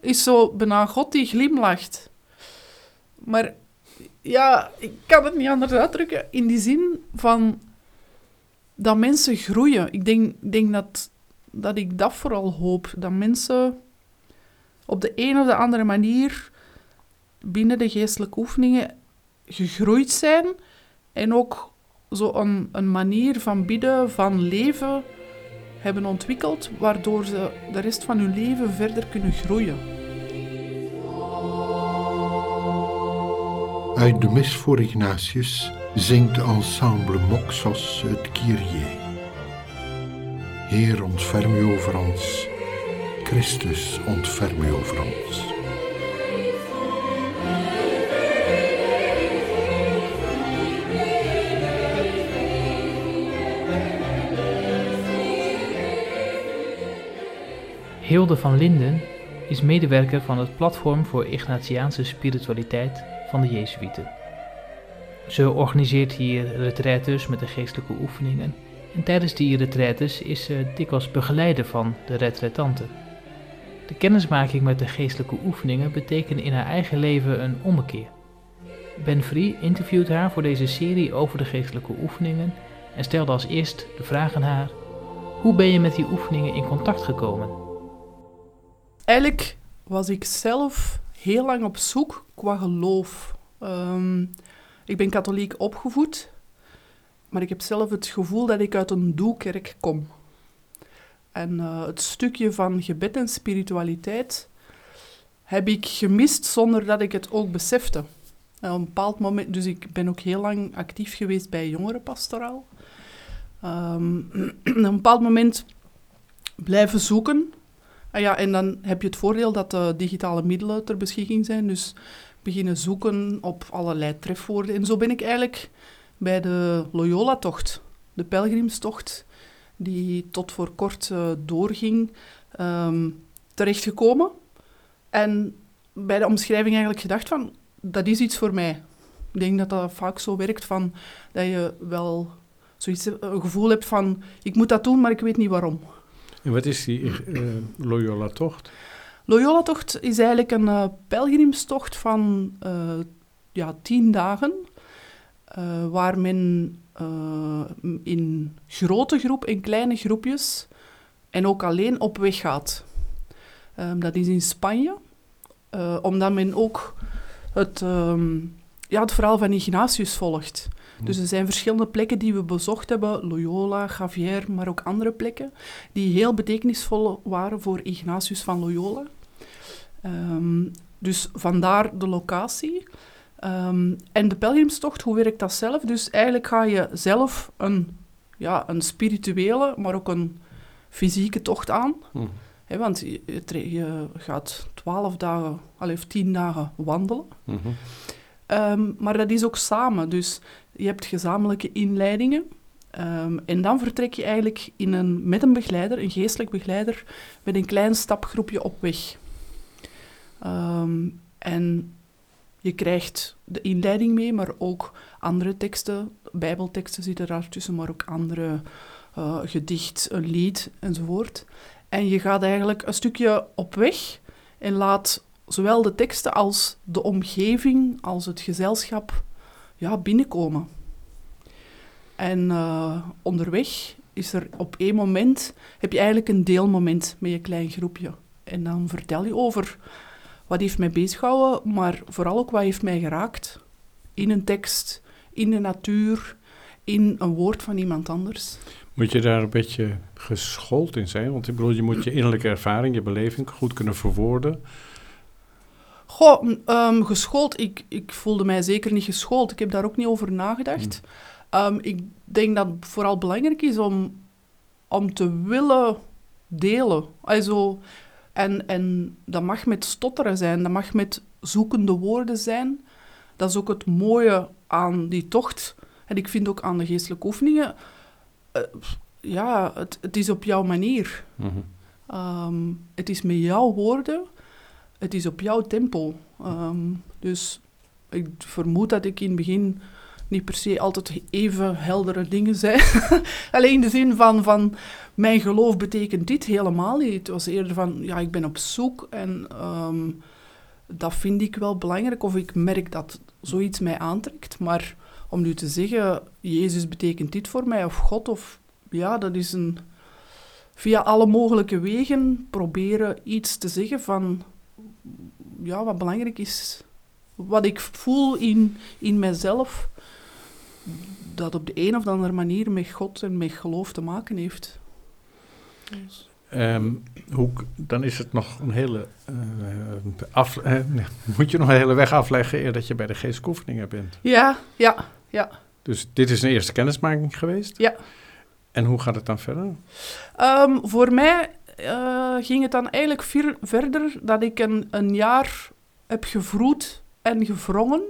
is zo bijna God die glimlacht. Maar ja, ik kan het niet anders uitdrukken. In die zin van dat mensen groeien. Ik denk, denk dat, dat ik dat vooral hoop. Dat mensen op de een of de andere manier binnen de geestelijke oefeningen gegroeid zijn en ook zo een, een manier van bidden, van leven hebben ontwikkeld, waardoor ze de rest van hun leven verder kunnen groeien. Uit de mis voor Ignatius zingt ensemble Moxos het Kyrie. Heer, ontferm u over ons. Christus, ontferm u over ons. Hilde van Linden is medewerker van het platform voor Ignatiaanse spiritualiteit van de Jezuïeten. Ze organiseert hier retraites met de geestelijke oefeningen en tijdens die retraites is ze dikwijls begeleider van de retraitanten. De kennismaking met de geestelijke oefeningen betekent in haar eigen leven een ommekeer. Ben Vree interviewt haar voor deze serie over de geestelijke oefeningen en stelde als eerst de vraag aan haar: Hoe ben je met die oefeningen in contact gekomen? Eigenlijk was ik zelf heel lang op zoek qua geloof. Ehm, ik ben katholiek opgevoed, maar ik heb zelf het gevoel dat ik uit een doelkerk kom. En uh, het stukje van gebed en spiritualiteit heb ik gemist zonder dat ik het ook besefte. Op een bepaald moment, dus ik ben ook heel lang actief geweest bij jongerenpastoraal. Um, op een bepaald moment blijven zoeken Ah ja, en dan heb je het voordeel dat de digitale middelen ter beschikking zijn. Dus beginnen zoeken op allerlei trefwoorden. En zo ben ik eigenlijk bij de Loyola-tocht, de pelgrimstocht, die tot voor kort uh, doorging, um, terechtgekomen. En bij de omschrijving eigenlijk gedacht van, dat is iets voor mij. Ik denk dat dat vaak zo werkt, van, dat je wel zoiets, een gevoel hebt van, ik moet dat doen, maar ik weet niet waarom. En wat is die uh, Loyola-tocht? Loyola-tocht is eigenlijk een uh, pelgrimstocht van uh, ja, tien dagen, waar men in grote groep, in kleine groepjes en ook alleen op weg gaat. Um, dat is in Spanje, omdat men ook het, um, ja, het verhaal van Ignatius volgt. Dus er zijn verschillende plekken die we bezocht hebben, Loyola, Javier, maar ook andere plekken, die heel betekenisvol waren voor Ignatius van Loyola. Um, dus vandaar de locatie. Um, en de pelgrimstocht, hoe werkt dat zelf? Dus eigenlijk ga je zelf een, ja, een spirituele, maar ook een fysieke tocht aan. Hmm. want je, je, gaat twaalf dagen, of tien dagen wandelen. Mm um, maar dat is ook samen. Dus je hebt gezamenlijke inleidingen. Um, en dan vertrek je eigenlijk in een, met een begeleider, een geestelijk begeleider, met een klein stapgroepje op weg. Um, en je krijgt de inleiding mee, maar ook andere teksten, bijbelteksten zitten daartussen, maar ook andere uh, gedicht, een lied enzovoort. En je gaat eigenlijk een stukje op weg en laat zowel de teksten als de omgeving, als het gezelschap ja, binnenkomen. En uh, onderweg is er op één moment, heb je eigenlijk een deelmoment met je klein groepje. En dan vertel je over wat heeft mij bezighouden, maar vooral ook wat heeft mij geraakt. In een tekst, in de natuur, in een woord van iemand anders. Moet je daar een beetje geschoold in zijn? Want ik bedoel, je moet je innerlijke ervaring, je beleving goed kunnen verwoorden. Goh, um, geschoold. Ik, ik voelde mij zeker niet geschoold. Ik heb daar ook niet over nagedacht. Um, ik denk dat het vooral belangrijk is om, om te willen delen. Also, en, en dat mag met stotteren zijn, dat mag met zoekende woorden zijn. Dat is ook het mooie aan die tocht. En ik vind ook aan de geestelijke oefeningen... Uh, ja, het, het is op jouw manier. Mm um, het is met jouw woorden het is op jouw tempo. Um, dus ik vermoed dat ik in het begin niet per se altijd even heldere dingen zijn. Alleen in de zin van, van mijn geloof betekent dit helemaal niet. Het was eerder van, ja, ik ben op zoek en ehm, dat vind ik wel belangrijk. Of ik merk dat zoiets mij aantrekt. Maar om nu te zeggen, Jezus betekent dit voor mij, of God, of ja, dat is een... Via alle mogelijke wegen proberen iets te zeggen van ja, wat belangrijk is, wat ik voel in, in mezelf, dat op de een of andere manier met God en met geloof te maken heeft. Dus. Ehm, hoe, dan is het nog een hele. Uh, af, uh, nee, moet je nog een hele weg afleggen eer dat je bij de geestkoefeningen bent. Ja, ja, ja. Dus dit is een eerste kennismaking geweest? Ja. En hoe gaat het dan verder? Um, voor mij uh, ging het dan eigenlijk verder dat ik een, een jaar heb gevroed en gevrongen.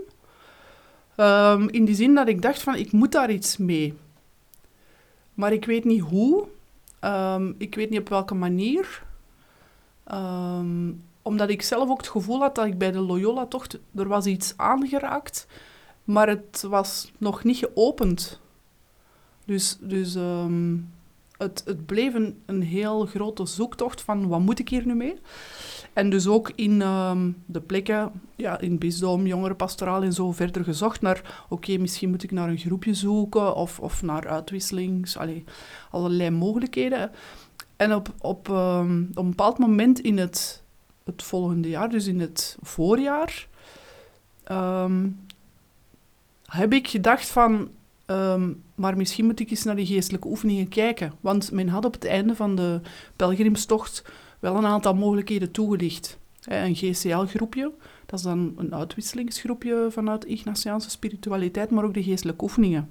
Um, in die zin dat ik dacht van, ik moet daar iets mee. Maar ik weet niet hoe. Um, ik weet niet op welke manier. omdat ik zelf ook het gevoel had dat ik bij de Loyola-tocht... Er was iets aangeraakt, maar het was nog niet geopend. Dus... dus het, het bleef een, heel grote zoektocht van wat moet ik hier nu mee? En dus ook in ehm, de plekken, ja, in bisdom, jongerenpastoraal en zo verder gezocht naar, oké, misschien moet ik naar een groepje zoeken of, of naar uitwisselings, allee, allerlei mogelijkheden. En op, op, um, op een bepaald moment in het, het volgende jaar, dus in het voorjaar, um, heb ik gedacht van, maar misschien moet ik eens naar die geestelijke oefeningen kijken. Want men had op het einde van de pelgrimstocht wel een aantal mogelijkheden toegelicht. Een GCL-groepje, dat is dan een uitwisselingsgroepje vanuit Ignatiaanse spiritualiteit, maar ook de geestelijke oefeningen.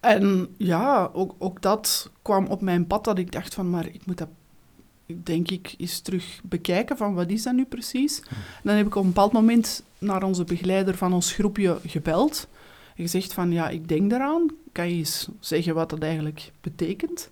En ja, ook, ook dat kwam op mijn pad dat ik dacht van, maar ik moet dat denk ik eens terug bekijken van wat is dat nu precies. En dan heb ik op een bepaald moment naar onze begeleider van ons groepje gebeld gezegd van, ja, ik denk eraan. Kan je eens zeggen wat dat eigenlijk betekent?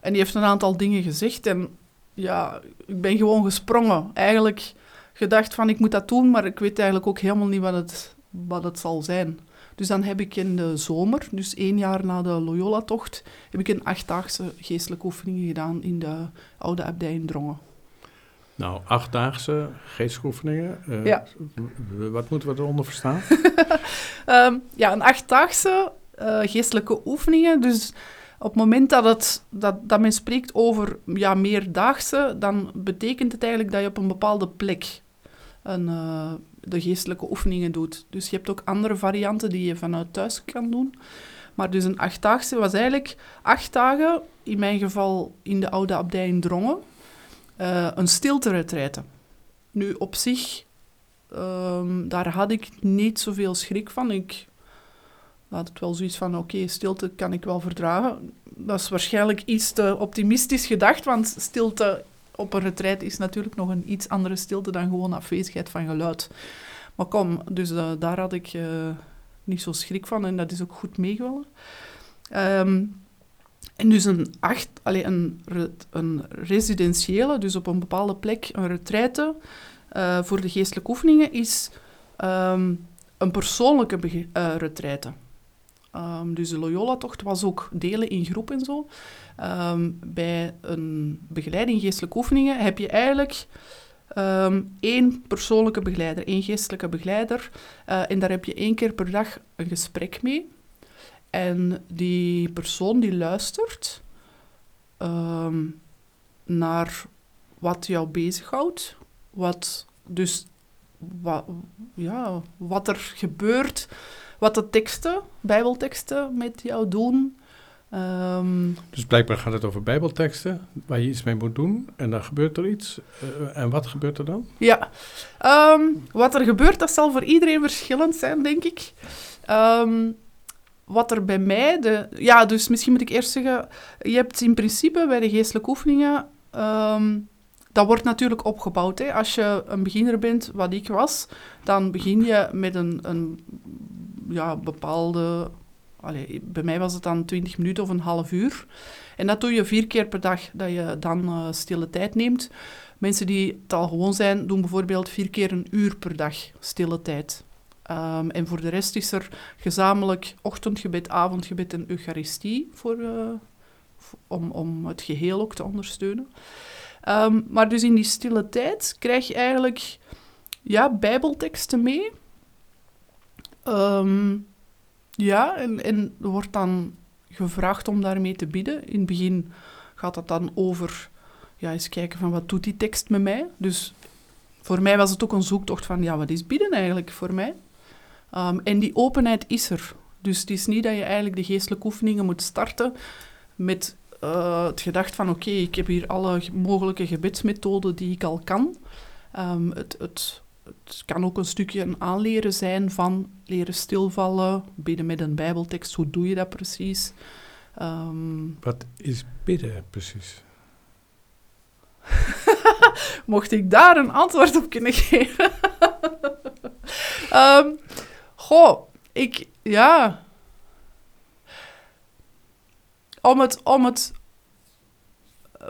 En die heeft een aantal dingen gezegd en ja, ik ben gewoon gesprongen. Eigenlijk gedacht van, ik moet dat doen, maar ik weet eigenlijk ook helemaal niet wat het, wat het zal zijn. Dus dan heb ik in de zomer, dus één jaar na de Loyola-tocht, heb ik een achtdaagse geestelijke oefening gedaan in de oude abdij in Drongen. Nou, achtdaagse geestoefeningen. Uh, ja. Wat moeten we eronder verstaan? um, ja, een achtdaagse uh, geestelijke oefeningen. Dus op het moment dat, het, dat, dat men spreekt over ja, meerdaagse, dan betekent het eigenlijk dat je op een bepaalde plek een, uh, de geestelijke oefeningen doet. Dus je hebt ook andere varianten die je vanuit thuis kan doen. Maar dus een achtdaagse was eigenlijk acht dagen, in mijn geval in de oude abdij in Drongen uh, een stilte Nu, op zich, um, daar had ik niet zoveel schrik van. Ik had het wel zoiets van, oké, stilte kan ik wel verdragen. Dat is waarschijnlijk iets te optimistisch gedacht, want stilte op een retreat is natuurlijk nog een iets andere stilte dan gewoon afwezigheid van geluid. Maar kom, dus uh, daar had ik uh, niet zo schrik van en dat is ook goed meegevallen. Um, en dus een, acht, allez, een, een residentiële, dus op een bepaalde plek, een retraite uh, voor de geestelijke oefeningen, is um, een persoonlijke uh, retraite. Um, dus de Loyola-tocht was ook delen in groep en zo. Um, bij een begeleiding geestelijke oefeningen heb je eigenlijk één persoonlijke begeleider, één geestelijke begeleider. Uh, en daar heb je één keer per dag een gesprek mee. En die persoon die luistert ehm, naar wat jou bezighoudt, wat, dus wat, ja, wat er gebeurt, wat de teksten, bijbelteksten met jou doen. Um, dus blijkbaar gaat het over bijbelteksten waar je iets mee moet doen en dan gebeurt er iets. Uh, en wat gebeurt er dan? Ja, um, wat er gebeurt, dat zal voor iedereen verschillend zijn, denk ik. Um, wat er bij mij... De, ja, dus misschien moet ik eerst zeggen... Je hebt in principe bij de geestelijke oefeningen... Um, dat wordt natuurlijk opgebouwd. Hè. Als je een beginner bent, wat ik was, dan begin je met een, een ja, bepaalde... Allez, bij mij was het dan 20 minuten of een half uur. En dat doe je vier keer per dag, dat je dan uh, stille tijd neemt. Mensen die het al gewoon zijn, doen bijvoorbeeld vier keer een uur per dag stille tijd. Ehm, en voor de rest is er gezamenlijk ochtendgebed, avondgebed en eucharistie voor, eh, om, om het geheel ook te ondersteunen. Ehm, maar dus in die stille tijd krijg je eigenlijk ja, bijbelteksten mee. Ehm, ja, en, en wordt dan gevraagd om daarmee te bidden. In het begin gaat het dan over, ja, eens kijken van wat doet die tekst met mij. Dus voor mij was het ook een zoektocht van, ja, wat is bidden eigenlijk voor mij? Ehm, en die openheid is er. Dus het is niet dat je eigenlijk de geestelijke oefeningen moet starten met eh, het gedacht van, oké, ik heb hier alle ge- mogelijke gebedsmethoden die ik al kan. Ehm, het, het, het kan ook een stukje een aanleren zijn van leren stilvallen, bidden met een bijbeltekst, hoe doe je dat precies? Ehm, Wat is bidden precies? Mocht ik daar een antwoord op kunnen geven? Ehm, goh, ik... Ja... Om het... Om het eh,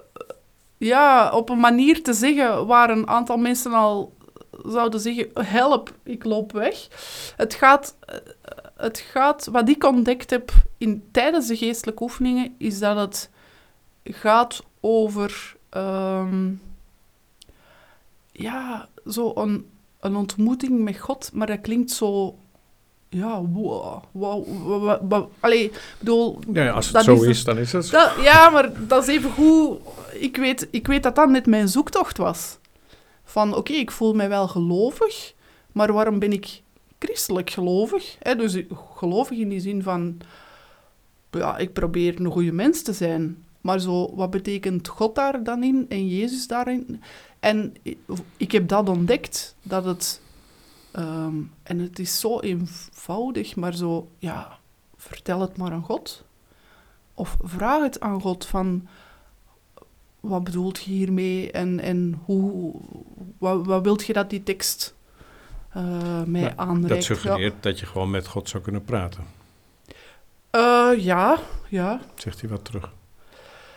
ja, op een manier te zeggen waar een aantal mensen al zouden zeggen, help, ik loop weg. Het gaat, eh, het gaat wat ik ontdekt heb in, tijdens de geestelijke oefeningen, is dat het gaat over... ehm, ja, zo een, een ontmoeting met God, maar dat klinkt zo... Ja, wow, wow, wow. Allee, bedoel... Ja, als het zo is dan is het. Dat, ja, maar dat is even goed... Ik weet, ik weet dat dat net mijn zoektocht was. Van, oké, ik voel mij wel gelovig, maar waarom ben ik christelijk gelovig? Hè? Dus gelovig in die zin van... Ja, ik probeer een goede mens te zijn. Maar zo, wat betekent God daar dan in en Jezus daarin? En ik heb dat ontdekt, dat het... ehm, en het is zo eenvoudig, maar zo... Ja, vertel het maar aan God. Of vraag het aan God van... Wat bedoelt je hiermee? En, en hoe... Wat, wat wilt je dat die tekst eh mij Nou, aanreikt? Dat suggereert dat je gewoon met God zou kunnen praten. Ja. Eh, ja, ja. Zegt hij wat terug.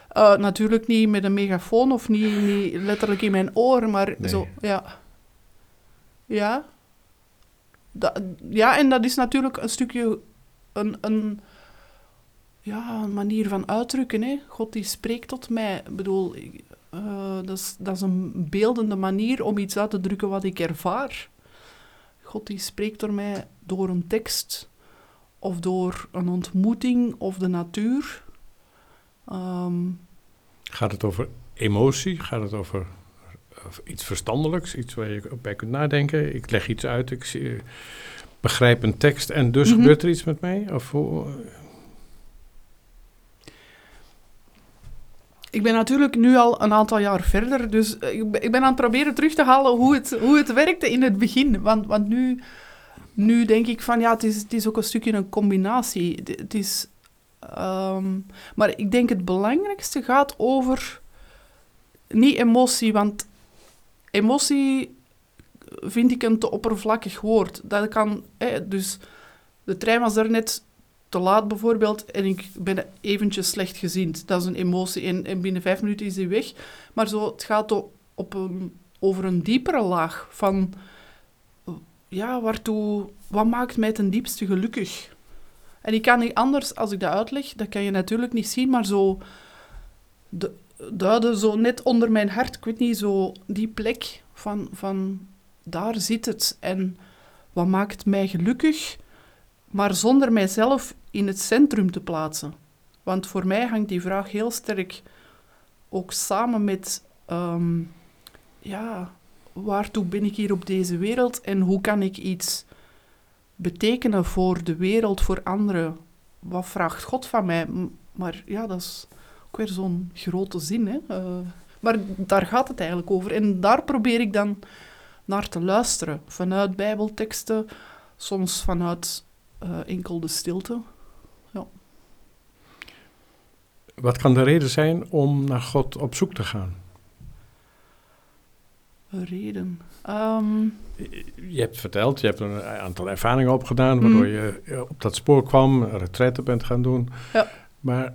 Eh, natuurlijk niet met een megafoon of niet, niet letterlijk in mijn oor, maar Nee. zo, ja. Ja. Ja, en dat is natuurlijk een stukje een, een, ja, een manier van uitdrukken. Hè. God die spreekt tot mij. Ik bedoel, eh, dat, is, dat is een beeldende manier om iets uit te drukken wat ik ervaar. God die spreekt door mij door een tekst of door een ontmoeting of de natuur. Ehm, Gaat het over emotie? Gaat het over iets verstandelijks? Iets waar je bij kunt nadenken? Ik leg iets uit, ik zie- begrijp een tekst en dus Mhm. gebeurt er iets met mij? Of hoe, Ik ben natuurlijk nu al een aantal jaar verder, dus eh, ik ben ik ben aan het proberen terug te halen hoe het, hoe het werkte in het begin. Want, want nu, nu denk ik van ja, het is, het is ook een stukje een combinatie. Het, het is, ehm, maar ik denk het belangrijkste gaat over niet emotie, want emotie vind ik een te oppervlakkig woord. Dat kan, hè, dus de trein was er net te laat bijvoorbeeld en ik ben eventjes slecht gezind. Dat is een emotie en, en binnen vijf minuten is die weg. Maar zo, het gaat op een, over een diepere laag van... Ja, waartoe... Wat maakt mij ten diepste gelukkig? En ik kan niet anders, als ik dat uitleg, dat kan je natuurlijk niet zien, maar zo... De, duiden zo net onder mijn hart, ik weet niet, zo die plek van, van... Daar zit het. En wat maakt mij gelukkig? maar zonder mijzelf in het centrum te plaatsen. Want voor mij hangt die vraag heel sterk ook samen met, ehm, ja, waartoe ben ik hier op deze wereld en hoe kan ik iets betekenen voor de wereld, voor anderen? Wat vraagt God van mij? Maar ja, dat is ook weer zo'n grote zin, hè. Eh, maar daar gaat het eigenlijk over. En daar probeer ik dan naar te luisteren. Vanuit bijbelteksten, soms vanuit eh, enkel de stilte. wat kan de reden zijn om naar God op zoek te gaan? Een reden. Ehm, Je hebt verteld, je hebt een aantal ervaringen opgedaan, waardoor Mhm. je eh, op dat spoor kwam, retraite bent gaan doen. Ja. Maar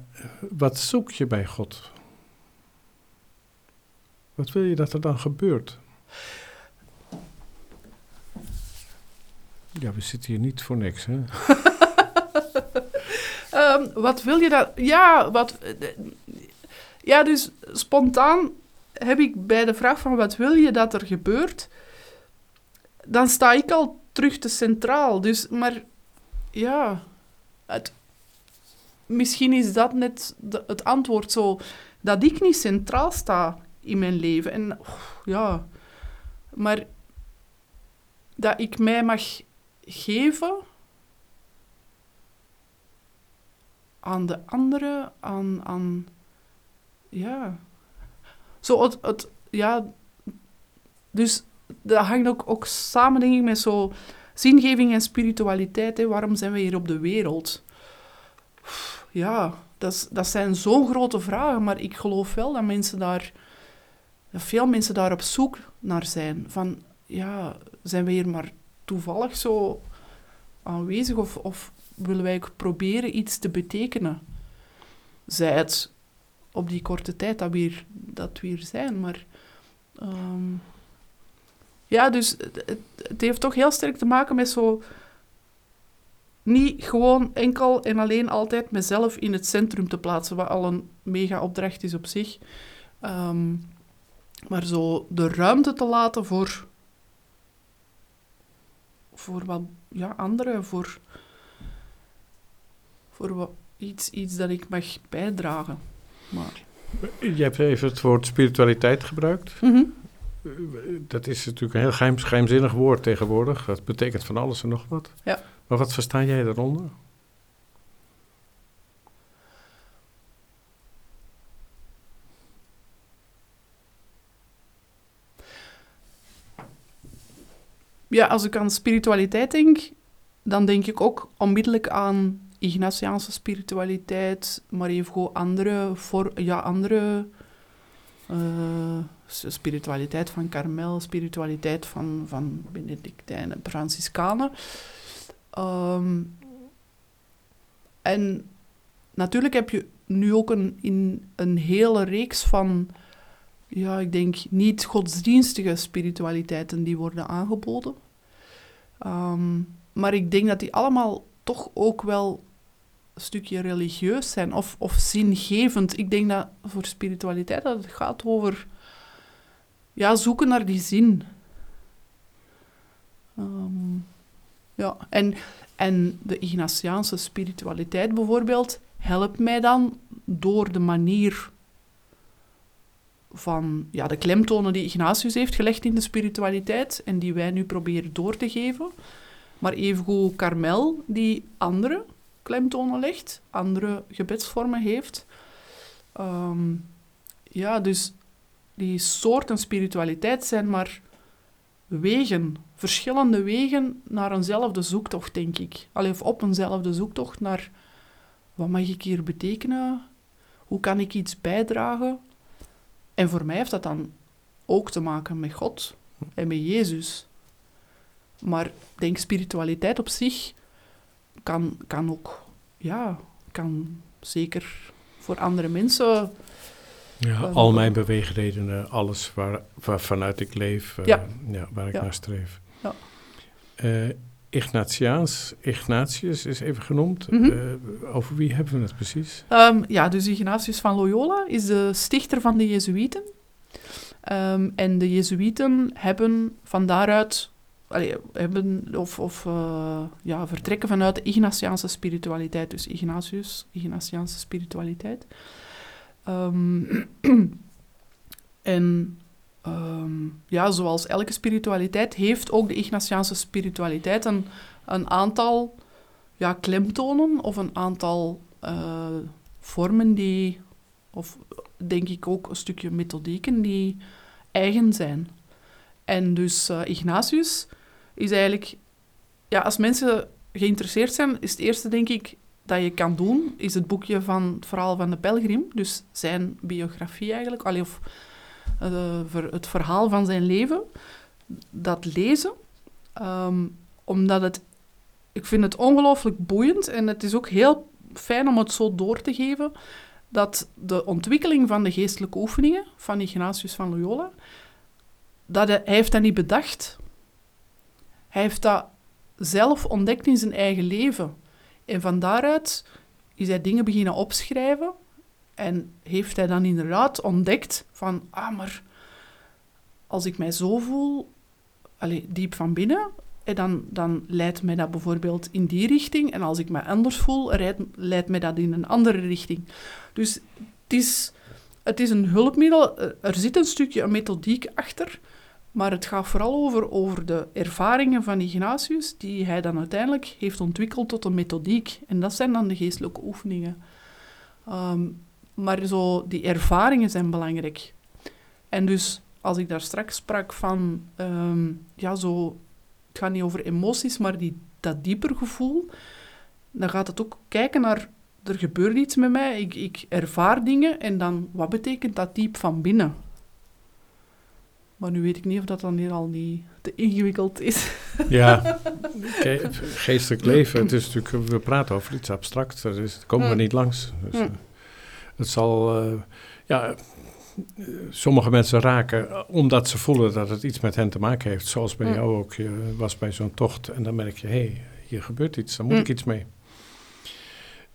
wat zoek je bij God? Wat wil je dat er dan gebeurt? Ja, we zitten hier niet voor niks, hè? Ehm, wat wil je daar... Ja, wat... Ja, dus spontaan heb ik bij de vraag van wat wil je dat er gebeurt, dan sta ik al terug te centraal. Dus, maar ja, het, misschien is dat net het antwoord zo, dat ik niet centraal sta in mijn leven. En ja, maar dat ik mij mag geven aan de anderen, aan, aan ja. Zo het, ja, dus dat hangt ook, ook samen, denk ik, met zo zingeving en spiritualiteit. Waarom zijn we hier op de wereld? Ja, dat, dat zijn zo'n grote vragen, maar ik geloof wel dat mensen daar, dat veel mensen daar op zoek naar zijn. Van, ja, zijn we hier maar toevallig zo aanwezig of, of willen wij ook proberen iets te betekenen? Zij het op die korte tijd dat we hier, dat we hier zijn, maar... ehm, ja, dus het heeft toch heel sterk te maken met zo... Niet gewoon enkel en alleen altijd mezelf in het centrum te plaatsen, wat al een mega opdracht is op zich. Ehm, maar zo de ruimte te laten voor... Voor wat... Ja, anderen, voor... Voor wat, iets, iets dat ik mag bijdragen. Maar... Je hebt even het woord spiritualiteit gebruikt. Mhm. Dat is natuurlijk een heel geheim, geheimzinnig woord tegenwoordig. Dat betekent van alles en nog wat. Ja. Maar wat versta jij daaronder? Ja, als ik aan spiritualiteit denk, dan denk ik ook onmiddellijk aan Ignatiaanse spiritualiteit, maar even andere, voor, ja, andere eh, spiritualiteit van Karmel, spiritualiteit van, van Benedictijnen, Franciscanen. Ehm, en natuurlijk heb je nu ook een, in een hele reeks van, ja, ik denk niet godsdienstige spiritualiteiten die worden aangeboden. Ehm, maar ik denk dat die allemaal toch ook wel een stukje religieus zijn of, of zingevend. Ik denk dat voor spiritualiteit dat het gaat over ja, zoeken naar die zin. Ja, en, en de Ignatiaanse spiritualiteit bijvoorbeeld helpt mij dan door de manier van ja, de klemtonen die Ignatius heeft gelegd in de spiritualiteit en die wij nu proberen door te geven. Maar evengoed Carmel, die andere klemtonen legt, andere gebedsvormen heeft. Ehm, ja, dus die soorten spiritualiteit zijn maar wegen, verschillende wegen naar eenzelfde zoektocht, denk ik. Allee, of op eenzelfde zoektocht naar wat mag ik hier betekenen? Hoe kan ik iets bijdragen? En voor mij heeft dat dan ook te maken met God en met Jezus. Maar ik denk spiritualiteit op zich kan, kan ook, ja, kan zeker voor andere mensen. Ja, al mijn beweegredenen, alles waar, waar vanuit ik leef, eh, Ja. ja, waar ik Ja. naar streef. Ja. Eh, Ignatiaans, Ignatius is even genoemd. Mhm. Eh, over wie hebben we het precies? Ehm, ja, dus Ignatius van Loyola is de stichter van de Jezuïeten. Ehm, en de Jezuïeten hebben van daaruit, allee, hebben, of, of ja, vertrekken vanuit de Ignatiaanse spiritualiteit. Dus Ignatius, Ignatiaanse spiritualiteit. Ehm, en ehm, ja, zoals elke spiritualiteit heeft ook de Ignatiaanse spiritualiteit een, een aantal ja, klemtonen of een aantal eh, vormen die, of denk ik ook een stukje methodieken die eigen zijn. En dus eh, Ignatius is eigenlijk, ja, als mensen geïnteresseerd zijn, is het eerste denk ik dat je kan doen, is het boekje van het verhaal van de pelgrim, dus zijn biografie eigenlijk, allee, of eh, het verhaal van zijn leven, dat lezen. Ehm, omdat het, ik vind het ongelooflijk boeiend en het is ook heel fijn om het zo door te geven, dat de ontwikkeling van de geestelijke oefeningen van Ignatius van Loyola, dat hij, hij heeft dat niet bedacht. Hij heeft dat zelf ontdekt in zijn eigen leven. En van daaruit is hij dingen beginnen opschrijven en heeft hij dan inderdaad ontdekt van, ah, maar als ik mij zo voel, allee, diep van binnen, en dan, dan leidt mij dat bijvoorbeeld in die richting. En als ik me anders voel, leidt, mij dat in een andere richting. Dus het is, het is een hulpmiddel. Er zit een stukje een methodiek achter. Maar het gaat vooral over, over de ervaringen van Ignatius, die hij dan uiteindelijk heeft ontwikkeld tot een methodiek. En dat zijn dan de geestelijke oefeningen. Ehm, maar zo, die ervaringen zijn belangrijk. En dus, als ik daar straks sprak van, ehm, ja, zo, het gaat niet over emoties, maar die, dat dieper gevoel, dan gaat het ook kijken naar, er gebeurt iets met mij, ik, ik ervaar dingen, en dan, wat betekent dat diep van binnen? Maar nu weet ik niet of dat dan hier al niet te ingewikkeld is. Ja, geestelijk leven, het is natuurlijk, we praten over iets abstracts, daar is, komen we Mm. niet langs. Dus, Mm. eh, het zal, eh, ja, sommige mensen raken omdat ze voelen dat het iets met hen te maken heeft. Zoals bij Mm. jou ook, je was bij zo'n tocht en dan merk je, hé, hey, hier gebeurt iets, daar moet ik iets mee.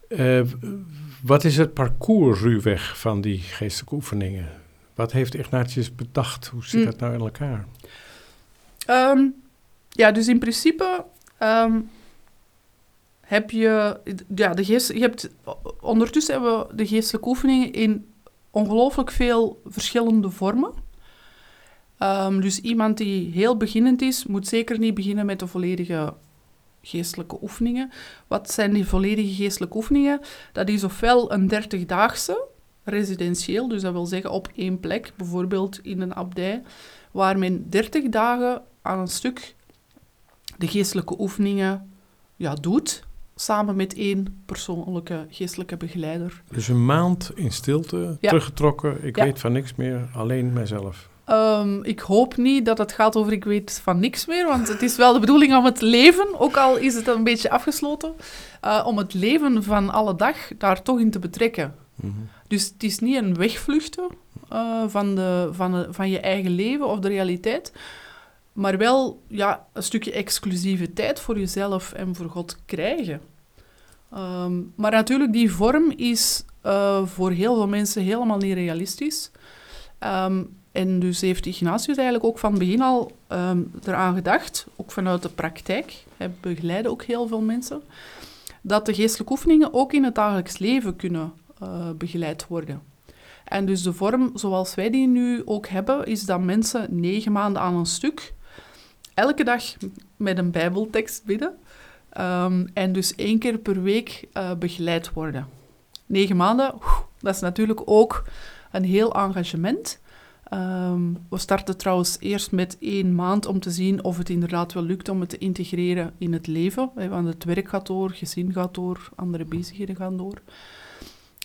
Eh, wat is het parcours ruwweg van die geestelijke oefeningen? Wat heeft Ignatius bedacht? Hoe zit Mm. dat nou in elkaar? Ehm, ja, dus in principe ehm, heb je... Ja, de geest, je hebt, ondertussen hebben we de geestelijke oefeningen in ongelooflijk veel verschillende vormen. Ehm, dus iemand die heel beginnend is, moet zeker niet beginnen met de volledige geestelijke oefeningen. Wat zijn die volledige geestelijke oefeningen? Dat is ofwel een 30-daagse, residentieel, dus dat wil zeggen op één plek, bijvoorbeeld in een abdij, waar men 30 dagen aan een stuk de geestelijke oefeningen ja, doet, samen met één persoonlijke geestelijke begeleider. Dus een maand in stilte, Ja. teruggetrokken, ik Ja. weet van niks meer, alleen mijzelf. Ehm, ik hoop niet dat het gaat over ik weet van niks meer, want het is wel de bedoeling om het leven, ook al is het een beetje afgesloten, eh, om het leven van alle dag daar toch in te betrekken. Mhm. Dus het is niet een wegvluchten eh, van, de, van, van je eigen leven of de realiteit, maar wel ja, een stukje exclusieve tijd voor jezelf en voor God krijgen. Ehm, maar natuurlijk, die vorm is eh, voor heel veel mensen helemaal niet realistisch. Ehm, en dus heeft Ignatius eigenlijk ook van begin al ehm, eraan gedacht, ook vanuit de praktijk, hij begeleidde ook heel veel mensen, dat de geestelijke oefeningen ook in het dagelijks leven kunnen eh, begeleid worden. En dus de vorm zoals wij die nu ook hebben, is dat mensen negen maanden aan een stuk, elke dag met een bijbeltekst bidden, ehm, en dus één keer per week eh, begeleid worden. Negen maanden, dat is natuurlijk ook een heel engagement. Ehm, we starten trouwens eerst met één maand om te zien of het inderdaad wel lukt om het te integreren in het leven. hè, Want het werk gaat door, gezin gaat door, andere bezigheden gaan door.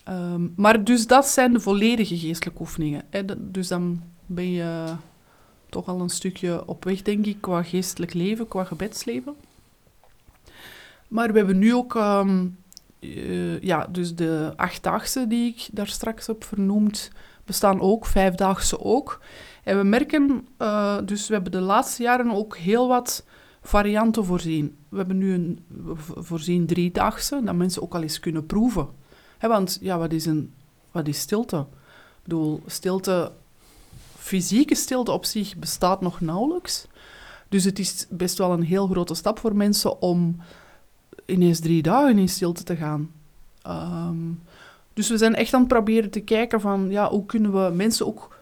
Ehm, maar dus dat zijn de volledige geestelijke oefeningen. Dus dan ben je toch al een stukje op weg, denk ik, qua geestelijk leven, qua gebedsleven. Maar we hebben nu ook ehm, eh, ja, dus de achtdaagse die ik daar straks heb vernoemd, bestaan ook, vijfdaagse ook. En we merken, eh, dus we hebben de laatste jaren ook heel wat varianten voorzien. We hebben nu een voorzien driedaagse, dat mensen ook al eens kunnen proeven. Want ja, wat is, een, wat is stilte? Ik bedoel, stilte, fysieke stilte op zich bestaat nog nauwelijks. Dus het is best wel een heel grote stap voor mensen om ineens drie dagen in stilte te gaan. Ehm, dus we zijn echt aan het proberen te kijken van, ja, hoe kunnen we mensen ook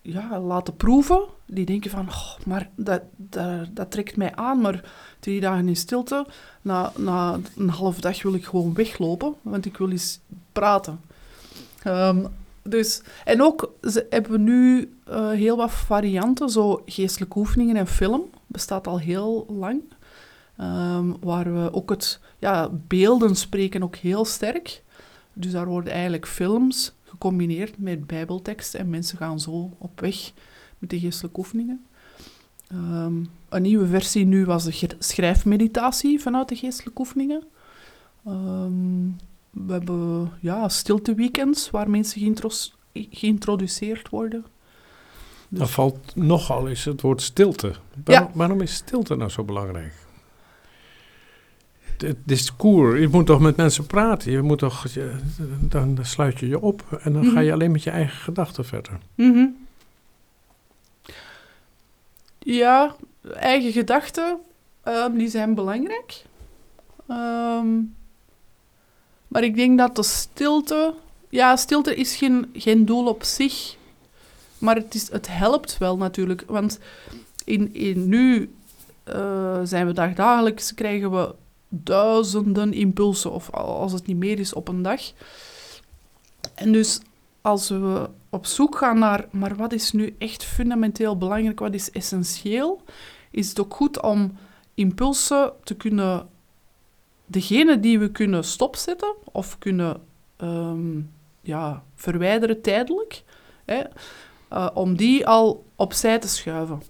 ja, laten proeven. Die denken van, oh, maar dat, dat, dat trekt mij aan, maar drie dagen in stilte, na, na een half dag wil ik gewoon weglopen, want ik wil eens praten. Ehm, dus, en ook ze, hebben we nu eh, heel wat varianten, zo geestelijke oefeningen en film, bestaat al heel lang. Ehm, waar we ook het, ja, beelden spreken ook heel sterk. Dus daar worden eigenlijk films gecombineerd met bijbelteksten en mensen gaan zo op weg met de geestelijke oefeningen. Ehm, een nieuwe versie nu was de schrijfmeditatie vanuit de geestelijke oefeningen. Ehm, we hebben ja, stilteweekends waar mensen geïntroduceerd worden. Dus- Dan valt nogal eens het woord stilte. Waarom, waarom is stilte nou zo belangrijk? het discours. Je moet toch met mensen praten. Je moet toch, je- dan sluit je je op en dan ga je Mhm. alleen met je eigen gedachten verder. Mhm. Ja, eigen gedachten, ehm, die zijn belangrijk. Ehm, maar ik denk dat de stilte... Ja, stilte is geen, geen doel op zich. Maar het, is, het helpt wel natuurlijk. Want in, in nu eh, zijn we dagdagelijks, krijgen we duizenden impulsen. Of als het niet meer is op een dag. En dus als we op zoek gaan naar, maar wat is nu echt fundamenteel belangrijk, wat is essentieel, is het ook goed om impulsen te kunnen, degene die we kunnen stopzetten of kunnen ehm, ja, verwijderen tijdelijk, hè, eh, om die al opzij te schuiven.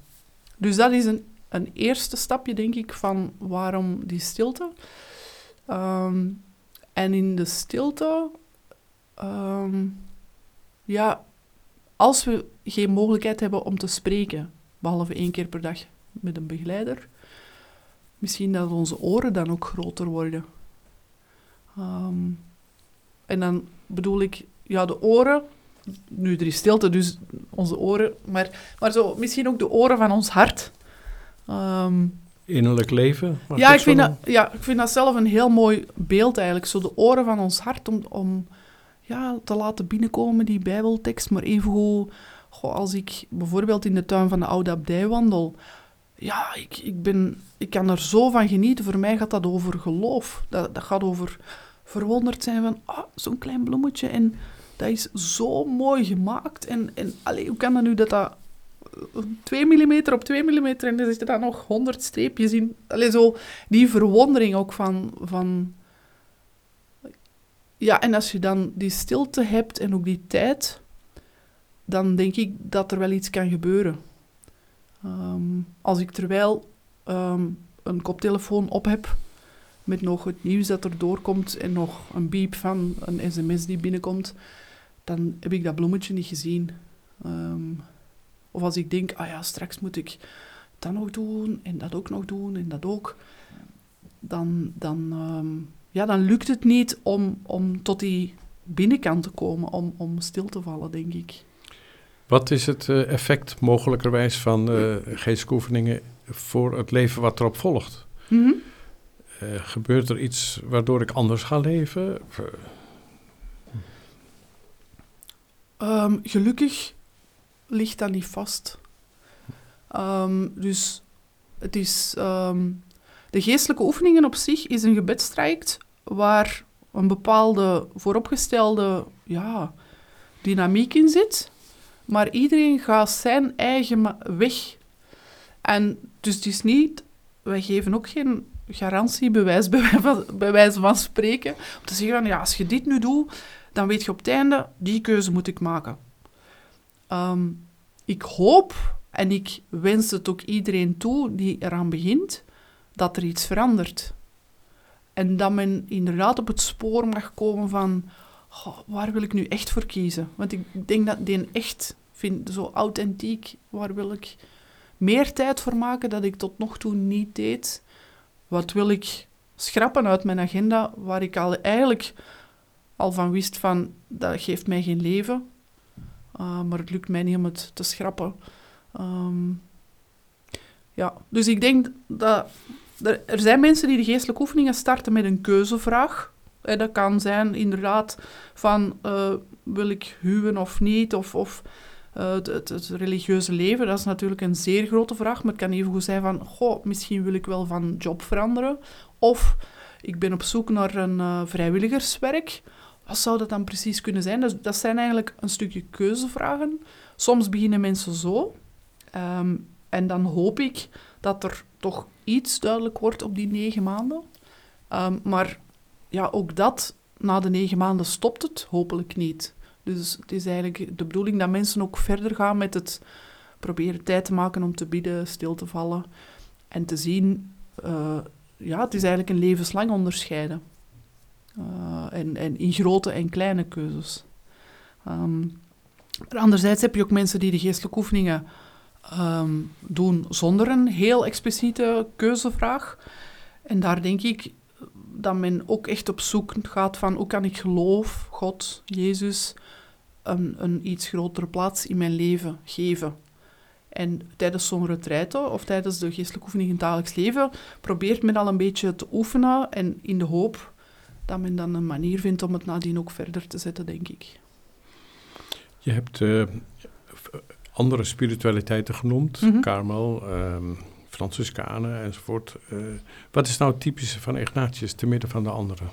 Dus dat is een, een eerste stapje, denk ik, van waarom die stilte. Ehm, en in de stilte ehm, ja, als we geen mogelijkheid hebben om te spreken, behalve één keer per dag met een begeleider, misschien dat onze oren dan ook groter worden. Ehm, en dan bedoel ik, ja, de oren, nu er is stilte, dus onze oren, maar, maar zo, misschien ook de oren van ons hart. Ehm, Innerlijk leven. ja, ik vind dat, ja, ik vind dat zelf een heel mooi beeld eigenlijk. Zo de oren van ons hart om, om ja, te laten binnenkomen, die bijbeltekst. Maar evengoed, goh, als ik bijvoorbeeld in de tuin van de oude abdij wandel... Ja, ik, ik, ben, ik kan er zo van genieten. Voor mij gaat dat over geloof. Dat, dat gaat over verwonderd zijn van... Ah, zo'n klein bloemetje en dat is zo mooi gemaakt. En, en allee, hoe kan dat nu dat dat 2 mm op 2 mm en er zitten dan nog 100 streepjes in. Allee, zo die verwondering ook van, van... Ja, en als je dan die stilte hebt en ook die tijd, dan denk ik dat er wel iets kan gebeuren. Ehm, als ik terwijl ehm, een koptelefoon op heb, met nog het nieuws dat er doorkomt en nog een beep van een sms die binnenkomt, dan heb ik dat bloemetje niet gezien. Ehm, of als ik denk, ah ja, straks moet ik dat nog doen en dat ook nog doen en dat ook, dan, dan, ja, dan lukt het niet om, om tot die binnenkant te komen, om, om stil te vallen, denk ik. Wat is het eh, effect mogelijkerwijs van eh geestelijke oefeningen voor het leven wat erop volgt? Mhm. Eh, gebeurt er iets waardoor ik anders ga leven? Eh, Ehm, gelukkig ligt dat niet vast. Ehm, dus het is, ehm, de geestelijke oefeningen op zich is een gebedstraject waar een bepaalde vooropgestelde ja, dynamiek in zit. Maar iedereen gaat zijn eigen weg. En dus het is niet... Wij geven ook geen wijze van- bij wijze van spreken. Om te zeggen van, ja, als je dit nu doet, dan weet je op het einde, die keuze moet ik maken. Ehm, ik hoop en ik wens het ook iedereen toe die eraan begint, dat er iets verandert. En dat men inderdaad op het spoor mag komen van, waar wil ik nu echt voor kiezen? Want ik denk dat die echt vind, zo authentiek, waar wil ik meer tijd voor maken dat ik tot nog toe niet deed? Wat wil ik schrappen uit mijn agenda, waar ik al eigenlijk al van wist van, dat geeft mij geen leven. Uh, maar het lukt mij niet om het te schrappen. Ehm, ja, dus ik denk dat... Er, zijn mensen die de geestelijke oefeningen starten met een keuzevraag. Eh, dat kan zijn inderdaad van, eh, wil ik huwen of niet? Of, of uh, het, het, religieuze leven, dat is natuurlijk een zeer grote vraag. Maar het kan even goed zijn van, goh, misschien wil ik wel van job veranderen. Of ik ben op zoek naar een vrijwilligerswerk. Wat zou dat dan precies kunnen zijn? Dat zijn eigenlijk een stukje keuzevragen. Soms beginnen mensen zo. Um, en dan hoop ik dat er toch iets duidelijk wordt op die negen maanden. Um, maar ja, ook dat, na de negen maanden stopt het hopelijk niet. Dus het is eigenlijk de bedoeling dat mensen ook verder gaan met het proberen tijd te maken om te bidden, stil te vallen. En te zien, uh, ja, het is eigenlijk een levenslang onderscheiden. Uh, en, en in grote en kleine keuzes. Um, anderzijds heb je ook mensen die de geestelijke oefeningen um, doen zonder een heel expliciete keuzevraag. En daar denk ik, dat men ook echt op zoek gaat van hoe kan ik geloof, God, Jezus, een, een iets grotere plaats in mijn leven geven. En tijdens zo'n retraite of tijdens de geestelijke oefening in het dagelijks leven probeert men al een beetje te oefenen en in de hoop dat men dan een manier vindt om het nadien ook verder te zetten, denk ik. Je hebt uh, andere spiritualiteiten genoemd, mm -hmm. Karmel, um, Franciscanen enzovoort. Uh, wat is nou het typische van Ignatius te midden van de anderen?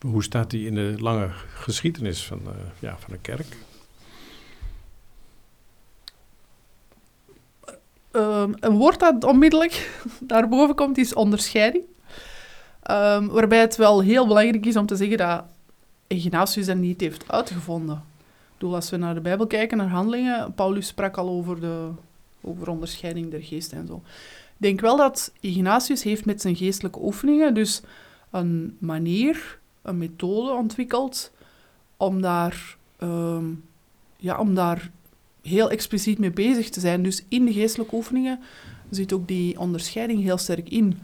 Hoe staat die in de lange geschiedenis van, uh, ja, van de kerk? Um, een woord dat onmiddellijk daarboven komt is onderscheiding. Um, waarbij het wel heel belangrijk is om te zeggen dat Ignatius dat niet heeft uitgevonden. Bedoel, als we naar de Bijbel kijken, naar handelingen, Paulus sprak al over, de, over onderscheiding der geesten en zo. Ik denk wel dat Ignatius heeft met zijn geestelijke oefeningen dus een manier, een methode ontwikkeld om daar, um, ja, om daar heel expliciet mee bezig te zijn. Dus in de geestelijke oefeningen zit ook die onderscheiding heel sterk in.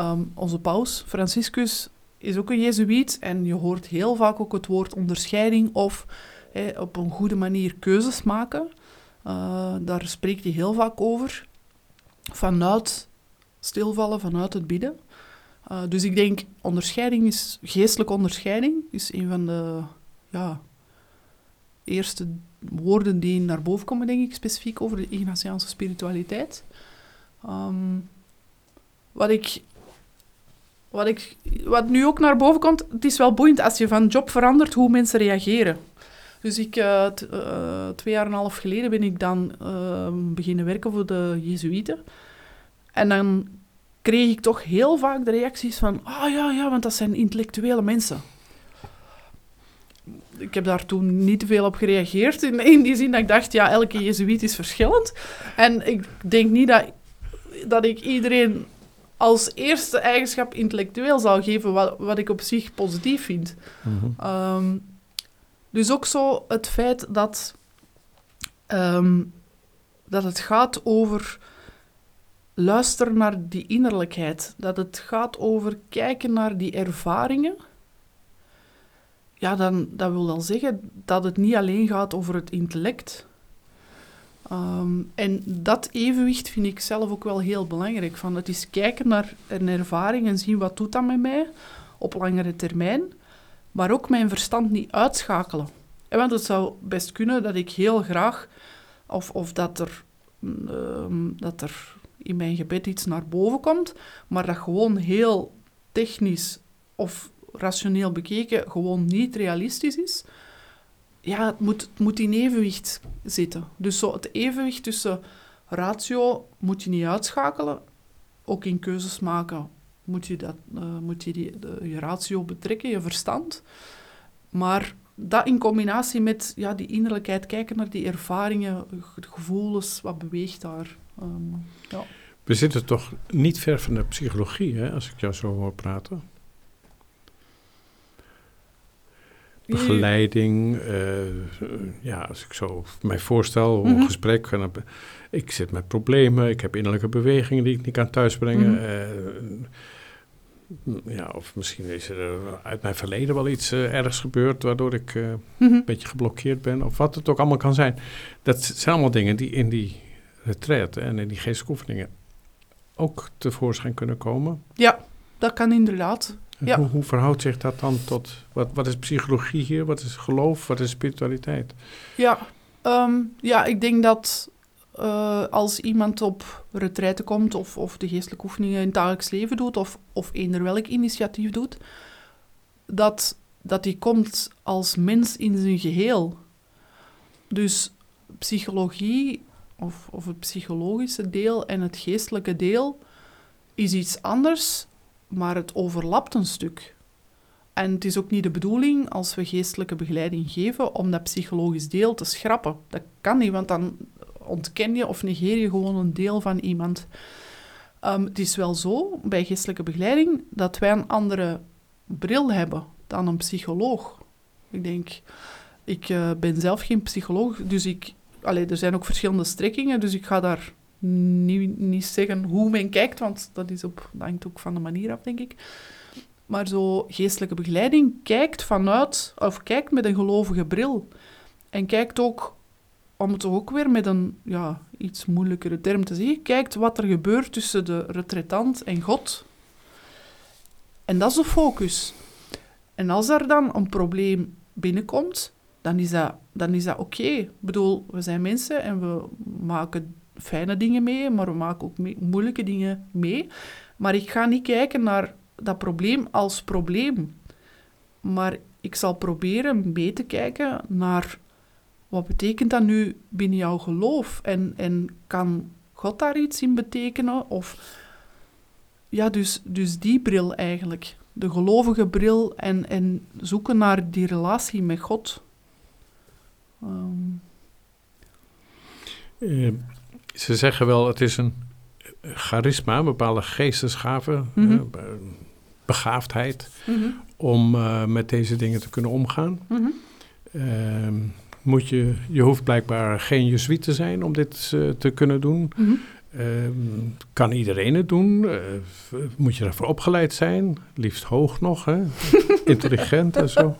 Um, onze paus, Franciscus, is ook een jezuïet en je hoort heel vaak ook het woord onderscheiding of op een goede manier keuzes maken. Uh, daar spreekt hij heel vaak over. Vanuit stilvallen, vanuit het bidden. Uh, dus ik denk, onderscheiding is, geestelijke onderscheiding is een van de ja, eerste woorden die naar boven komen, denk ik, specifiek over de Ignatiaanse spiritualiteit. Um, wat ik wat, ik, wat nu ook naar boven komt, het is wel boeiend als je van job verandert, hoe mensen reageren. Dus ik, uh, t, uh, twee jaar en een half geleden ben ik dan uh, beginnen werken voor de Jezuïeten. En dan kreeg ik toch heel vaak de reacties van, ah oh, ja, ja, want dat zijn intellectuele mensen. Ik heb daar toen niet te veel op gereageerd, in, in die zin dat ik dacht, ja, elke Jezuïet is verschillend. En ik denk niet dat, dat ik iedereen als eerste eigenschap intellectueel zou geven, wat, wat ik op zich positief vind. Mm -hmm. um, dus ook zo het feit dat, um, dat het gaat over luisteren naar die innerlijkheid. Dat het gaat over kijken naar die ervaringen. Ja, dan, dat wil dan zeggen dat het niet alleen gaat over het intellect. Um, en dat evenwicht vind ik zelf ook wel heel belangrijk. Van het is kijken naar een ervaring en zien wat doet dat met mij op langere termijn. Maar ook mijn verstand niet uitschakelen. En want het zou best kunnen dat ik heel graag, of, of dat, er, um, dat er in mijn gebed iets naar boven komt, maar dat gewoon heel technisch of rationeel bekeken gewoon niet realistisch is ja, het moet, het moet in evenwicht zitten. Dus zo het evenwicht tussen ratio moet je niet uitschakelen. Ook in keuzes maken moet je, dat, uh, moet je die, de, je ratio betrekken, je verstand. Maar dat in combinatie met ja, die innerlijkheid, kijken naar die ervaringen, gevoelens, wat beweegt daar. Um, ja. We zitten toch niet ver van de psychologie, hè, als ik jou zo hoor praten. begeleiding. Uh, ja, als ik zo mij voorstel, een mm -hmm. gesprek. Ik zit met problemen, ik heb innerlijke bewegingen die ik niet kan thuisbrengen. Mm -hmm. uh, ja, of misschien is er uit mijn verleden wel iets uh, ergs gebeurd, waardoor ik mm -hmm. een beetje geblokkeerd ben. Of wat het ook allemaal kan zijn. Dat zijn allemaal dingen die in die retraite en in die geestelijke ook tevoorschijn kunnen komen. Ja, dat kan inderdaad. Ja. Hoe, hoe, verhoudt zich dat dan tot, wat, wat is psychologie hier, wat is geloof, wat is spiritualiteit? Ja, um, ja ik denk dat uh, als iemand op retraite komt of, of de geestelijke oefeningen in het dagelijks leven doet of, of eender welk initiatief doet, dat, dat die komt als mens in zijn geheel. Dus psychologie of, of het psychologische deel en het geestelijke deel is iets anders maar het overlapt een stuk. En het is ook niet de bedoeling, als we geestelijke begeleiding geven, om dat psychologisch deel te schrappen. Dat kan niet, want dan ontken je of negeer je gewoon een deel van iemand. Um, het is wel zo, bij geestelijke begeleiding, dat wij een andere bril hebben dan een psycholoog. Ik denk, ik uh, ben zelf geen psycholoog, dus ik... Allee, er zijn ook verschillende strekkingen, dus ik ga daar niet, niet zeggen hoe men kijkt, want dat, is op, dat hangt ook van de manier af, denk ik. Maar zo geestelijke begeleiding kijkt vanuit, of kijkt met een gelovige bril. En kijkt ook, om het ook weer met een ja, iets moeilijkere term te zeggen, kijkt wat er gebeurt tussen de retretant en God. En dat is de focus. En als er dan een probleem binnenkomt, dan is dat, dan is dat oké. Ik bedoel, we zijn mensen en we maken fijne dingen mee, maar we maken ook moeilijke dingen mee. Maar ik ga niet kijken naar dat probleem als probleem. Maar ik zal proberen mee te kijken naar wat betekent dat nu binnen jouw geloof? En, en kan God daar iets in betekenen? Of ja, dus, dus die bril eigenlijk. De gelovige bril en, en zoeken naar die relatie met God. Um. ze zeggen wel, het is een charisma, een bepaalde geestesgave, mm begaafdheid, mhm. om uh, met deze dingen te kunnen omgaan. Mm moet je, je hoeft blijkbaar geen jezuïet te zijn om dit uh, te kunnen doen. Mhm. Um, kan iedereen het doen? Uh, moet je daarvoor opgeleid zijn? Liefst hoog nog, hè? intelligent en zo.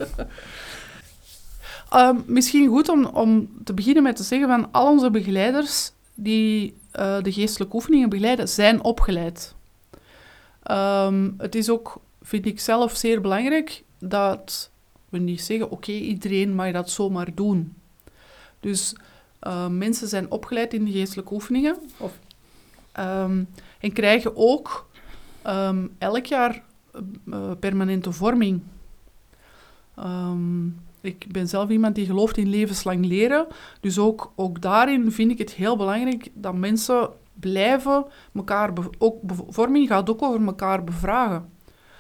Um, misschien goed om, om te beginnen met te zeggen van al onze begeleiders die uh, de geestelijke oefeningen begeleiden, zijn opgeleid. Um, het is ook, vind ik zelf, zeer belangrijk dat we niet zeggen, oké, iedereen mag dat zomaar doen. Dus uh, mensen zijn opgeleid in de geestelijke oefeningen, of Um, en krijgen ook um, elk jaar uh, permanente vorming. Um, ik ben zelf iemand die gelooft in levenslang leren. Dus ook, ook daarin vind ik het heel belangrijk dat mensen blijven elkaar... Ook vorming gaat ook over elkaar bevragen.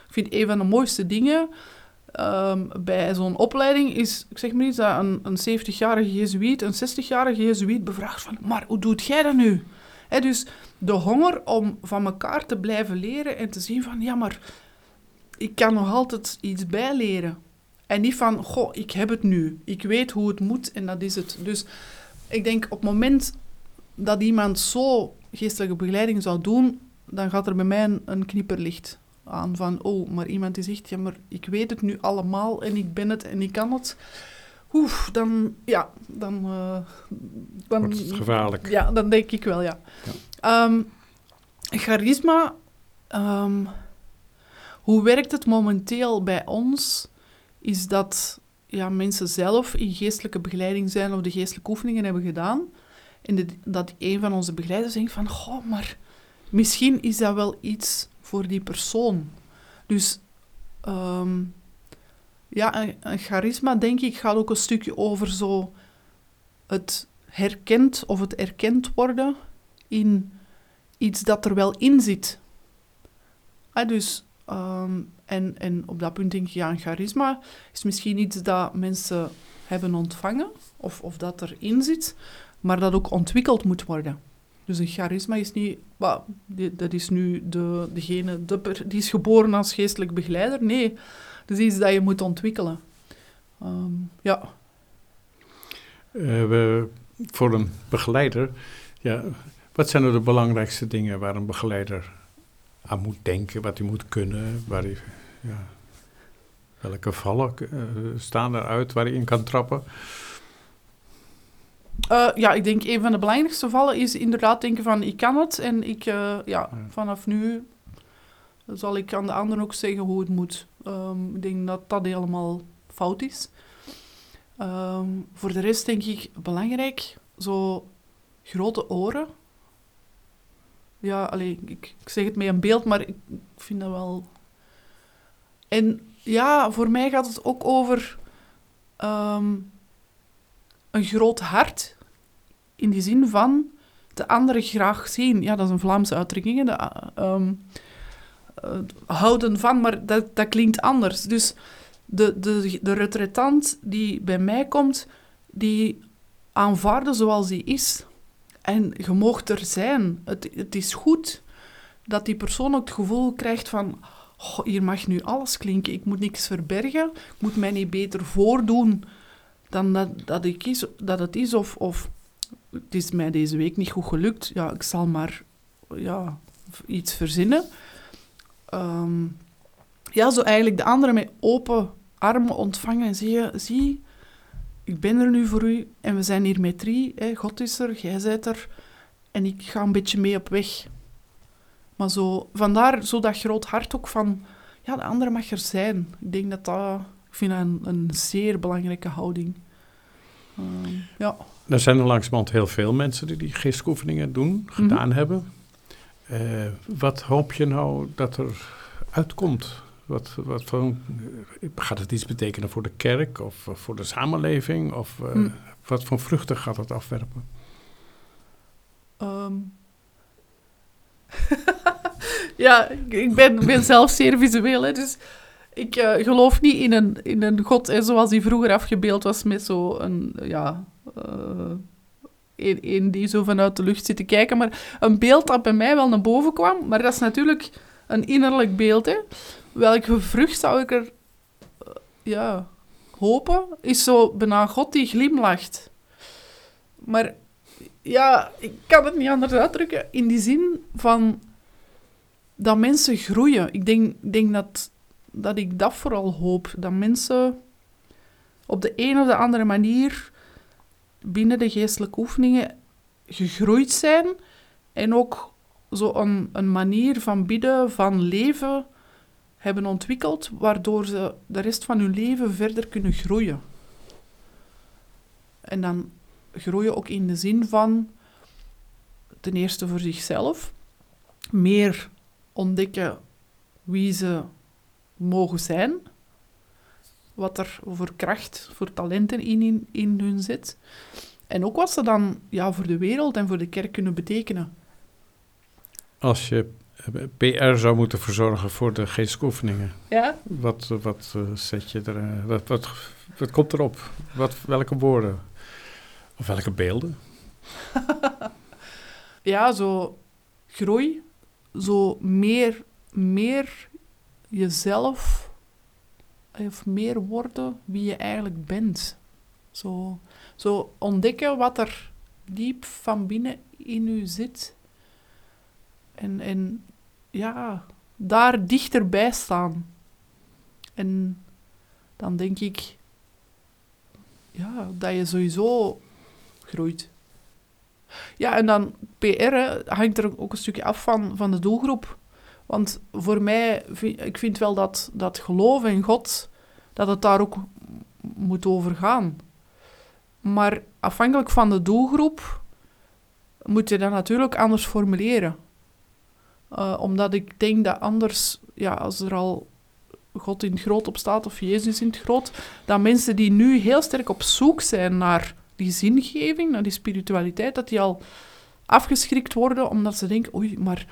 Ik vind een van de mooiste dingen um, bij zo'n opleiding is... Ik zeg maar iets, dat een, een 70-jarige jezuïet, een 60-jarige jezuïet bevraagt van... Maar hoe doet jij dat nu? Dus de honger om van elkaar te blijven leren en te zien van, ja, maar ik kan nog altijd iets bijleren. En niet van, goh, ik heb het nu. Ik weet hoe het moet en dat is het. Dus ik denk op het moment dat iemand zo geestelijke begeleiding zou doen, dan gaat er bij mij een, een knipperlicht aan van, oh, maar iemand die zegt, ja, maar ik weet het nu allemaal en ik ben het en ik kan het. Oef, dan, ja, dan... Uh, dan Wordt het gevaarlijk. Ja, dan denk ik wel, ja. ja. Um, charisma, um, hoe werkt het momenteel bij ons? Is dat ja, mensen zelf in geestelijke begeleiding zijn of de geestelijke oefeningen hebben gedaan. En de, dat een van onze begeleiders denkt van, goh, maar misschien is dat wel iets voor die persoon. Dus um, ja, een, charisma, denk ik, gaat ook een stukje over zo het herkend of het erkend worden in iets dat er wel in zit. Ah, dus, ehm, en, en op dat punt denk ik, ja, een charisma is misschien iets dat mensen hebben ontvangen of, of dat erin zit, maar dat ook ontwikkeld moet worden. Dus een charisma is niet, dat is nu de, degene de, die is geboren als geestelijk begeleider. Nee, dat is iets dat je moet ontwikkelen. Um, ja. Uh, we, voor een begeleider, ja, wat zijn er de belangrijkste dingen waar een begeleider aan moet denken, wat hij moet kunnen, waar hij, ja, welke vallen uh, staan eruit waar hij in kan trappen? Uh, ja, ik denk een van de belangrijkste vallen is inderdaad denken van ik kan het en ik, ja, ja, vanaf nu zal ik aan de anderen ook zeggen hoe het moet. Um, ik denk dat dat helemaal fout is. Um, voor de rest denk ik belangrijk, zo grote oren. Ja, alleen ik, ik, zeg het met een beeld, maar ik vind dat wel... En ja, voor mij gaat het ook over um, een groot hart. In die zin van de anderen graag zien. Ja, dat is een Vlaamse uitdrukking. De, um, uh, houden van, maar dat, dat klinkt anders. Dus de, de, de retretant die bij mij komt, die aanvaarden zoals die is. En je moogt er zijn. Het, het is goed dat die persoon ook het gevoel krijgt van... Oh, hier mag nu alles klinken. Ik moet niks verbergen. Ik moet mij niet beter voordoen dan dat, ik is, dat het is. Of, of het is mij deze week niet goed gelukt. Ja, ik zal maar ja, iets verzinnen. Um, ja, zo eigenlijk de anderen met open armen ontvangen en zeggen, zie, ik ben er nu voor u en we zijn hier met drie. Hè. God is er, jij bent er en ik ga een beetje mee op weg. Maar zo, vandaar zo dat groot hart ook van, ja, de andere mag er zijn. Ik denk dat dat, ik vind dat een, een zeer belangrijke houding. Ehm, ja. Er zijn er langzamerhand heel veel mensen die die geestoefeningen doen, gedaan hebben. Eh, wat hoop je nou dat er uitkomt? Wat, wat voor, gaat het iets betekenen voor de kerk of voor de samenleving? Of eh, Hm. wat voor vruchten gaat het afwerpen? Ehm. ja, ik- ik ben, ben zelf zeer visueel, hè, dus ik eh, geloof niet in een, in een god hè, zoals die vroeger afgebeeld was met zo'n, ja, eh, een, een die zo vanuit de lucht zit te kijken. Maar een beeld dat bij mij wel naar boven kwam, maar dat is natuurlijk een innerlijk beeld. Hè. Welke vrucht zou ik er eh, ja, hopen? Is zo bijna God die glimlacht. Maar ja, ik kan het niet anders uitdrukken. In die zin van dat mensen groeien. Ik denk, denk dat, dat ik dat vooral hoop. Dat mensen op de een of de andere manier binnen de geestelijke oefeningen gegroeid zijn en ook zo een, een manier van bidden, van leven hebben ontwikkeld, waardoor ze de rest van hun leven verder kunnen groeien. En dan groeien ook in de zin van ten eerste voor zichzelf, meer ontdekken wie ze mogen zijn, wat er voor kracht, voor talenten in, in, in hun zit. En ook wat ze dan ja, voor de wereld en voor de kerk kunnen betekenen. Als je eh, PR zou moeten verzorgen voor de geestoefeningen, Ja? wat, wat eh, zet je er, eh, wat, wat, wat komt erop? Wat, welke woorden? Of welke beelden? ja, zo groei, zo meer, meer jezelf, of meer worden wie je eigenlijk bent. Zo, zo ontdekken wat er diep van binnen in u zit. En, en ja, daar dichterbij staan. En dan denk ik ja, dat je sowieso groeit. Ja, en dan PR hangt er ook een stukje af van, van de doelgroep. Want voor mij, ik vind wel dat, dat geloof in God, dat het daar ook moet over gaan. Maar afhankelijk van de doelgroep moet je dat natuurlijk anders formuleren. Eh, omdat ik denk dat anders, ja, als er al God in het groot op staat of Jezus in het groot, dat mensen die nu heel sterk op zoek zijn naar die zingeving, naar die spiritualiteit, dat die al afgeschrikt worden omdat ze denken, oei, maar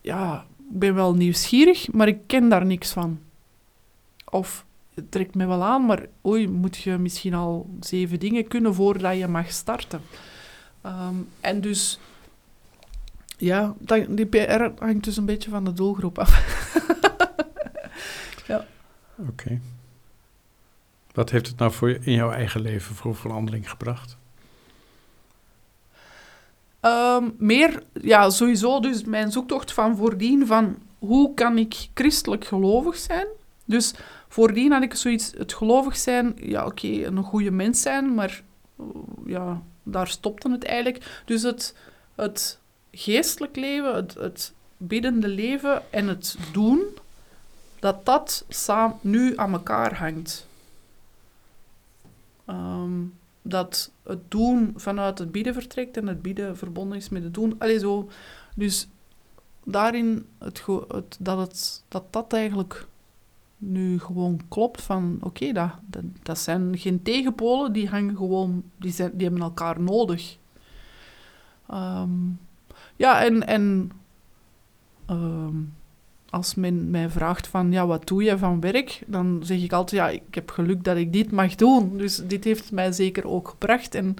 ja, ben wel nieuwsgierig, maar ik ken daar niks van. Of het trekt me wel aan, maar oei, moet je misschien al zeven dingen kunnen voordat je mag starten. Ehm, en dus, ja, die PR hangt dus een beetje van de doelgroep af. Oké. Wat heeft het nou voor je, in jouw eigen leven voor verandering gebracht? Ehm, meer, ja, sowieso dus mijn zoektocht van voordien van hoe kan ik christelijk gelovig zijn. Dus voordien had ik zoiets, het gelovig zijn, ja oké, een goede mens zijn, maar uh, ja, daar stopte het eigenlijk. Dus het, het geestelijk leven, het, het biddende leven en het doen, dat dat samen nu aan elkaar hangt. Ehm, dat het doen vanuit het bieden vertrekt en het bieden verbonden is met het doen. Allee, zo. Dus daarin het, het, dat, het, dat dat eigenlijk nu gewoon klopt van oké, dat, dat, dat zijn geen tegenpolen, die hangen gewoon, die, zijn, die hebben elkaar nodig. Ehm, ja, en, en ehm, als men mij vraagt van, ja, wat doe je van werk? Dan zeg ik altijd, ja, ik heb geluk dat ik dit mag doen. Dus dit heeft mij zeker ook gebracht. En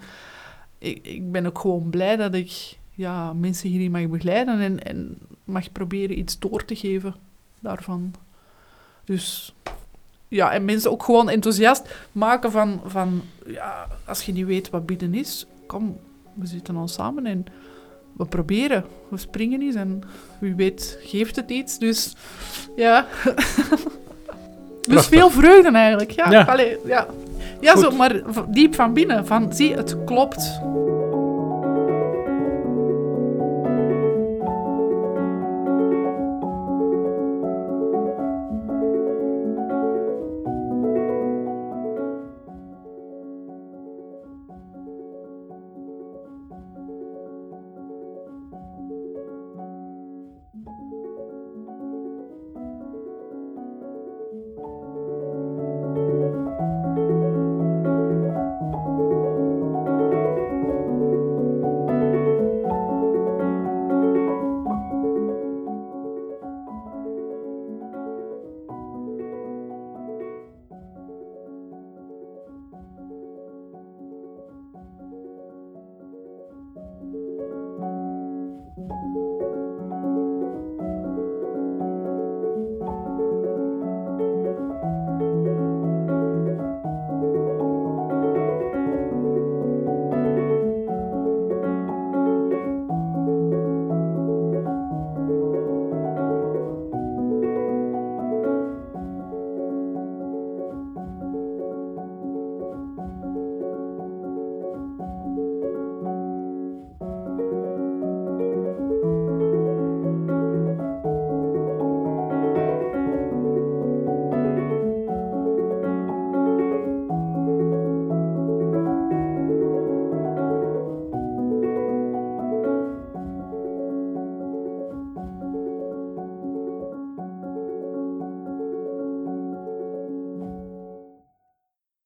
ik, ik ben ook gewoon blij dat ik ja, mensen hierin mag begeleiden en, en mag proberen iets door te geven daarvan. Dus ja, en mensen ook gewoon enthousiast maken van, van ja, als je niet weet wat bidden is, kom, we zitten al samen en we proberen. We springen eens en wie weet geeft het iets. Dus ja, Dus veel vreugde eigenlijk. Ja, Ja. allee, ja. ja Goed. zo, maar diep van binnen. Van, zie, het klopt.